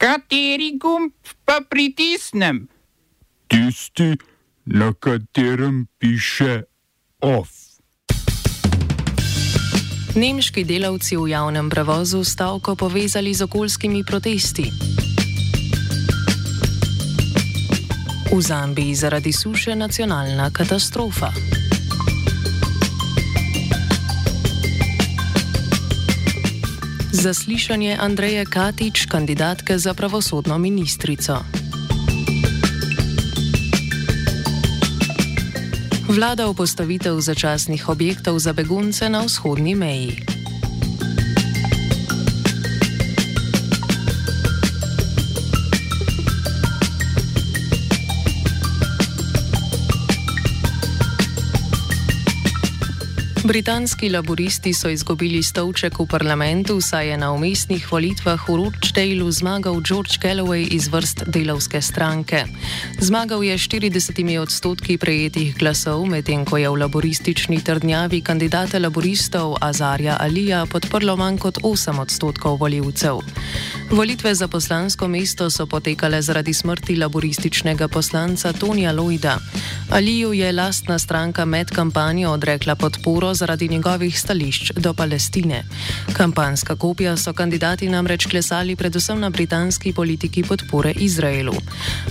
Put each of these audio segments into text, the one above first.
Kateri gumb pa pritisnem? Tisti, na katerem piše OF. Nemški delavci v javnem prevozu stavko povezali z okoljskimi protesti. V Zambiji zaradi suše nacionalna katastrofa. Zaslišanje Andreje Katič, kandidatke za pravosodno ministrico. Vlada v postavitev začasnih objektov za begunce na vzhodni meji. Britanski laboristi so izgubili stolček v parlamentu, saj je na umestnih volitvah v Rochdaleu zmagal George Galloway iz vrst delovske stranke. Zmagal je 40 odstotki prejetih glasov, medtem ko je v laboristični trdnjavi kandidate laboristov Azarja Alija podprlo manj kot 8 odstotkov voljivcev. Volitve za poslansko mesto so potekale zaradi smrti laborističnega poslanca Tonija Lloyda. Aliju je lastna stranka med kampanjo odrekla podporo zaradi njegovih stališč do Palestine. Kampanska kopija so kandidati namreč klesali predvsem na britanski politiki podpore Izraelu.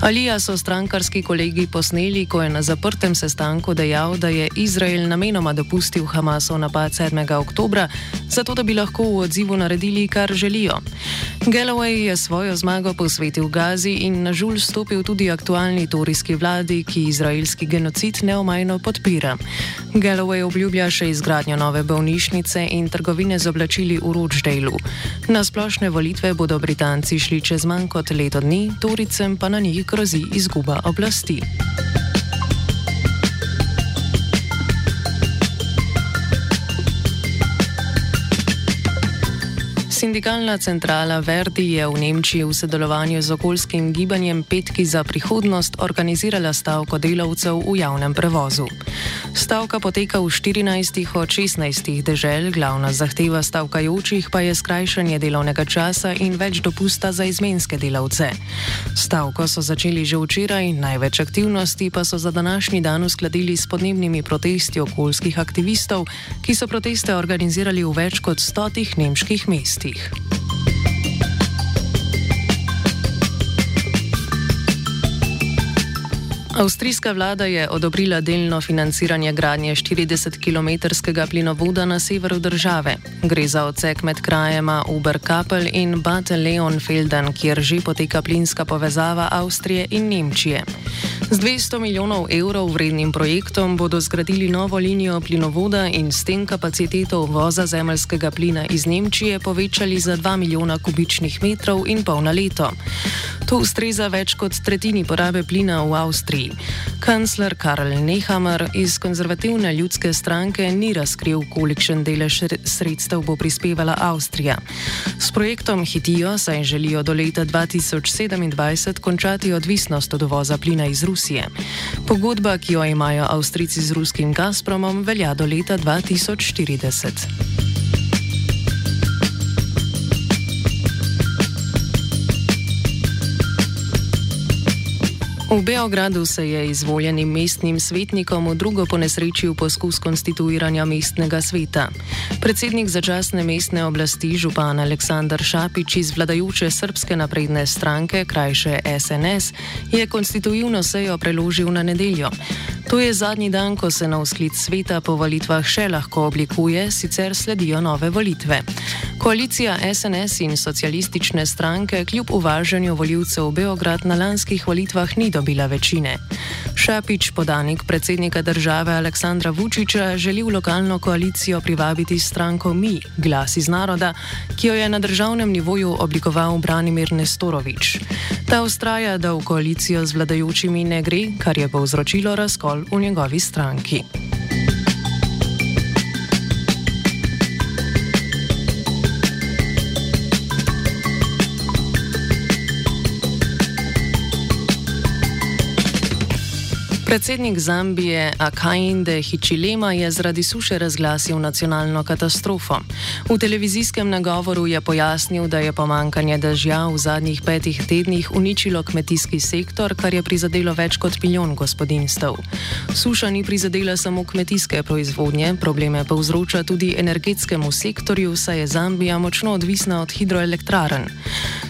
Alija so strankarski kolegi posneli, ko je na zaprtem sestanku dejal, da je Izrael namenoma dopustil Hamasov napad 7. oktobra, zato da bi lahko v odzivu naredili, kar želijo. Galloway je svojo zmago posvetil Gazi in na žul stopil tudi aktualni torijski vladi, ki izraelski genocid neomajno podpira. Galloway obljublja še izgradnjo nove bolnišnice in trgovine z oblačili v Rochdaleu. Na splošne volitve bodo Britanci šli čez manj kot leto dni, Toricem pa na njih grozi izguba oblasti. Sindikalna centrala Verdi je v Nemčiji v sodelovanju z okoljskim gibanjem Petki za prihodnost organizirala stavko delavcev v javnem prevozu. Stavka poteka v 14 od 16 dežel, glavna zahteva stavkajočih pa je skrajšanje delovnega časa in več dopusta za izmenske delavce. Stavko so začeli že včeraj, največ aktivnosti pa so za današnji dan uskladili s podnebnimi protesti okoljskih aktivistov, ki so proteste organizirali v več kot stotih nemških mestih letih. Avstrijska vlada je odobrila delno financiranje gradnje 40-kilometrskega plinovoda na severu države. Gre za odsek med krajema Uber-Kapel in Bad Leonfelden, kjer že poteka plinska povezava Avstrije in Nemčije. Z 200 milijonov evrov vrednim projektom bodo zgradili novo linijo plinovoda in s tem kapaciteto uvoza zemljskega plina iz Nemčije povečali za 2 milijona kubičnih metrov in pol na leto. To ustreza več kot tretjini porabe plina v Avstriji. Kancler Karl Nehammer iz konzervativne ljudske stranke ni razkril, kolikšen delež sredstev bo prispevala Avstrija. S projektom hitijo, saj želijo do leta 2027 končati odvisnost od uvoza plina iz Rusije. Rusije. Pogodba, ki jo imajo Avstrijci z ruskim Gazpromom, velja do leta 2040. V Beogradu se je izvoljenim mestnim svetnikom v drugo ponesrečil poskus konstituiranja mestnega sveta. Predsednik začasne mestne oblasti, župan Aleksandar Šapič iz vladajoče srpske napredne stranke, krajše SNS, je konstitutivno sejo preložil na nedeljo. To je zadnji dan, ko se na vzklic sveta po volitvah še lahko oblikuje, sicer sledijo nove volitve. Koalicija SNS in socialistične stranke kljub uvažanju voljivcev v Beograd na lanskih volitvah ni dobila večine. Šapič, podanik predsednika države Aleksandra Vučiča, želi v lokalno koalicijo privabiti stranko Mi, glas iz naroda, ki jo je na državnem nivoju oblikoval Branimir Nestorovič. Ta ustraja, da v koalicijo z vladajočimi ne gre, kar je povzročilo razkol v njegovi stranki. Predsednik Zambije Akainde Hichilema je zaradi suše razglasil nacionalno katastrofo. V televizijskem nagovoru je pojasnil, da je pomankanje dežja v zadnjih petih tednih uničilo kmetijski sektor, kar je prizadelo več kot milijon gospodinstv. Suša ni prizadela samo kmetijske proizvodnje, probleme povzroča tudi energetskemu sektorju, saj je Zambija močno odvisna od hidroelektraren.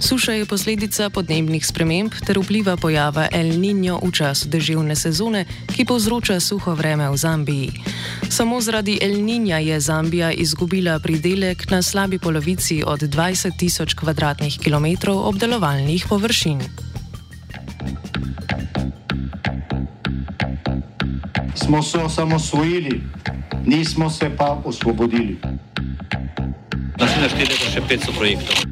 Suša je posledica podnebnih sprememb ter vpliva pojava El Niño v času deževne sezone sezone, ki povzroča suho vreme v Zambiji. Samo zaradi El Niña je Zambija izgubila pridelek na slabi polovici od 20 tisoč kvadratnih kilometrov obdelovalnih površin. Smo se osamosvojili, nismo se pa osvobodili. Naslednje število še 500 projektov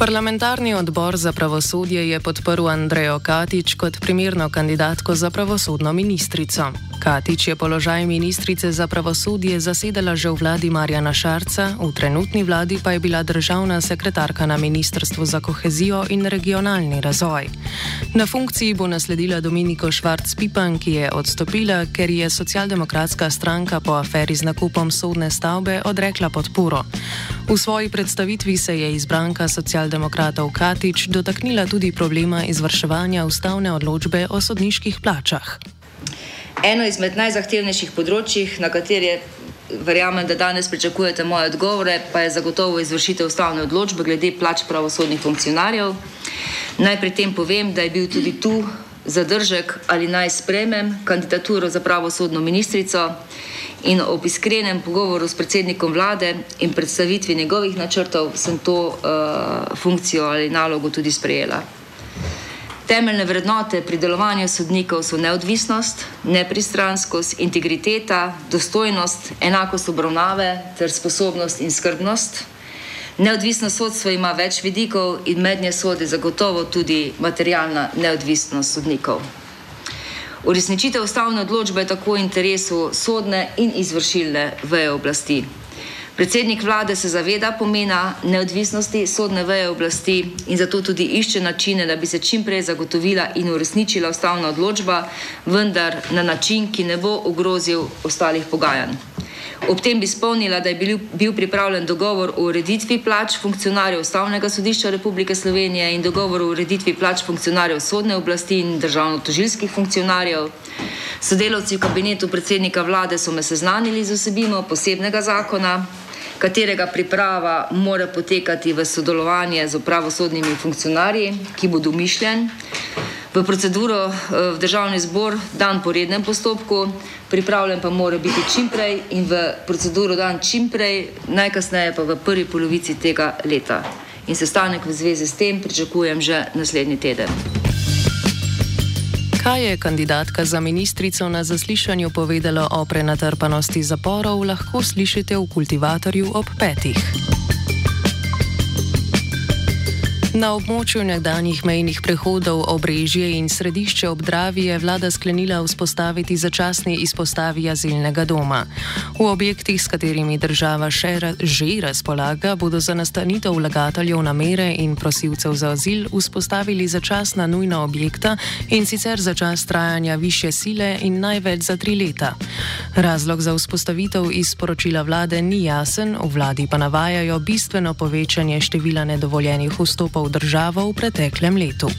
Parlamentarni odbor za pravosodje je podprl Andrejo Katič kot primerno kandidatko za pravosodno ministrico. Katič je položaj ministrice za pravosodje zasedala že v vladi Marjana Šarca, v trenutni vladi pa je bila državna sekretarka na Ministrstvu za kohezijo in regionalni razvoj. Na funkciji bo nasledila Dominiko Švarc-Pipan, ki je odstopila, ker je socialdemokratska stranka po aferi z nakupom sodne stavbe odrekla podporo. V svoji predstavitvi se je izbranka socialdemokratov Katič dotaknila tudi problema izvrševanja ustavne odločbe o sodniških plačah. Eno izmed najzahtevnejših področji, na katere verjamem, da danes pričakujete moje odgovore, pa je zagotovo izvršitev ustavne odločbe glede plač pravosodnih funkcionarjev. Naj pri tem povem, da je bil tudi tu zadržek ali naj spremem kandidaturo za pravosodno ministrico in ob iskrenem pogovoru s predsednikom vlade in predstavitvi njegovih načrtov sem to uh, funkcijo ali nalogo tudi sprejela. Temeljne vrednote pri delovanju sodnikov so neodvisnost, nepristranskost, integriteta, dostojnost, enakost obravnave ter sposobnost in skrbnost. Neodvisno sodstvo ima več vidikov in med nje sodi zagotovo tudi materialna neodvisnost sodnikov. Uresničitev ustavne odločbe je tako v interesu sodne in izvršilne veje oblasti. Predsednik vlade se zaveda pomena neodvisnosti sodne veje oblasti in zato tudi išče načine, da bi se čim prej zagotovila in uresničila ustavna odločba, vendar na način, ki ne bo ogrozil ostalih pogajanj. Ob tem bi spomnila, da je bil, bil pripravljen dogovor o ureditvi plač funkcionarjev Ustavnega sodišča Republike Slovenije in dogovor o ureditvi plač funkcionarjev sodne oblasti in državno-tožilskih funkcionarjev. Sodelavci v kabinetu predsednika vlade so me seznanili z osebino posebnega zakona, katerega priprava mora potekati v sodelovanje z pravosodnimi funkcionarji, ki bo domišljen v proceduro eh, v državni zbor dan po rednem postopku, pripravljen pa mora biti čim prej in v proceduro dan čim prej, najkasneje pa v prvi polovici tega leta. In sestanek v zvezi s tem pričakujem že naslednji teden. Kaj je kandidatka za ministrico na zaslišanju povedala o prenatrpanosti zaporov, lahko slišite v kultivatorju ob petih. Na območju nekdanjih mejnih prehodov Obrežje in središče Obdravi je vlada sklenila vzpostaviti začasni izpostavi azilnega doma. V objektih, s katerimi država še ra že razpolaga, bodo za nastanitev vlagateljev namere in prosilcev za azil vzpostavili začasna nujna objekta in sicer za čas trajanja više sile in največ za tri leta. Razlog za vzpostavitev iz poročila vlade ni jasen, v vladi pa navajajo bistveno povečanje števila nedovoljenih vstopov državo v preteklem letu.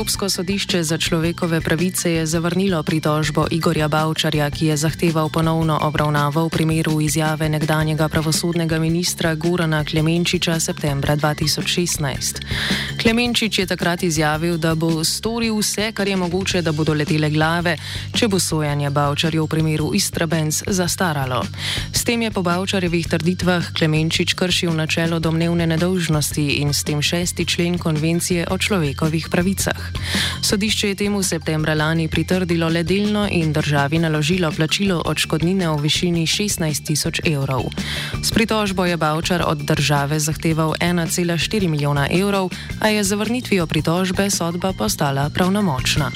Evropsko sodišče za človekove pravice je zavrnilo pritožbo Igorja Bavčarja, ki je zahteval ponovno obravnavo v primeru izjave nekdanjega pravosodnega ministra Gurana Klemenčiča septembra 2016. Klemenčič je takrat izjavil, da bo storil vse, kar je mogoče, da bodo letele glave, če bo sojanje Bavčarju v primeru Istrabens zastaralo. S tem je po Bavčarjevih trditvah Klemenčič kršil načelo domnevne nedolžnosti in s tem šesti člen konvencije o človekovih pravicah. Sodišče je temu septembra lani pritrdilo le delno in državi naložilo plačilo odškodnine v višini 16 tisoč evrov. S pritožbo je Bavčar od države zahteval 1,4 milijona evrov, a je zavrnitvijo pritožbe sodba postala pravnomočna.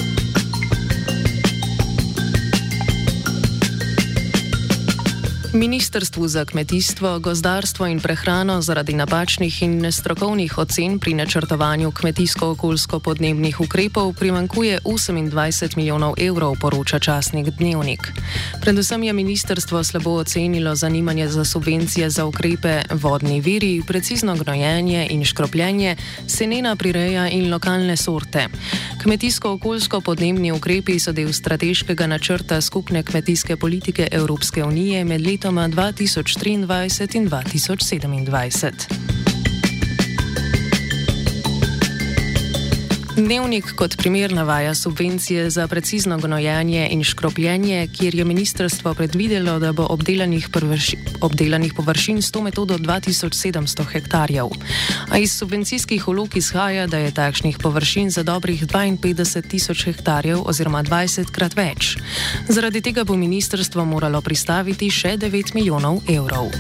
Ministrstvu za kmetijstvo, gozdarstvo in prehrano zaradi napačnih in nestrokovnih ocen pri načrtovanju kmetijsko-okoljsko-podnebnih ukrepov primankuje 28 milijonov evrov, poroča časnik Dnevnik. Predvsem je ministrstvo slabo ocenilo zanimanje za subvencije za ukrepe vodni viri, precizno gnojenje in škropljenje, senena prireja in lokalne sorte. Kmetijsko-okoljsko-podnebni ukrepi so del strateškega načrta skupne kmetijske politike Evropske unije med letom letoma 2023 in 2027. Dnevnik kot primer navaja subvencije za precizno gnojanje in škropljenje, kjer je ministrstvo predvidelo, da bo obdelanih, prvrši, obdelanih površin s to metodo 2700 hektarjev. A iz subvencijskih ulog izhaja, da je takšnih površin za dobrih 52 tisoč hektarjev oziroma 20 krat več. Zaradi tega bo ministrstvo moralo pristaviti še 9 milijonov evrov.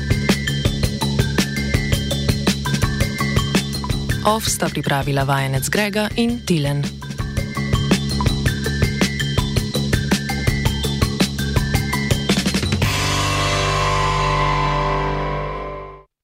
OF sta pripravila vajenec Grega in Tilen.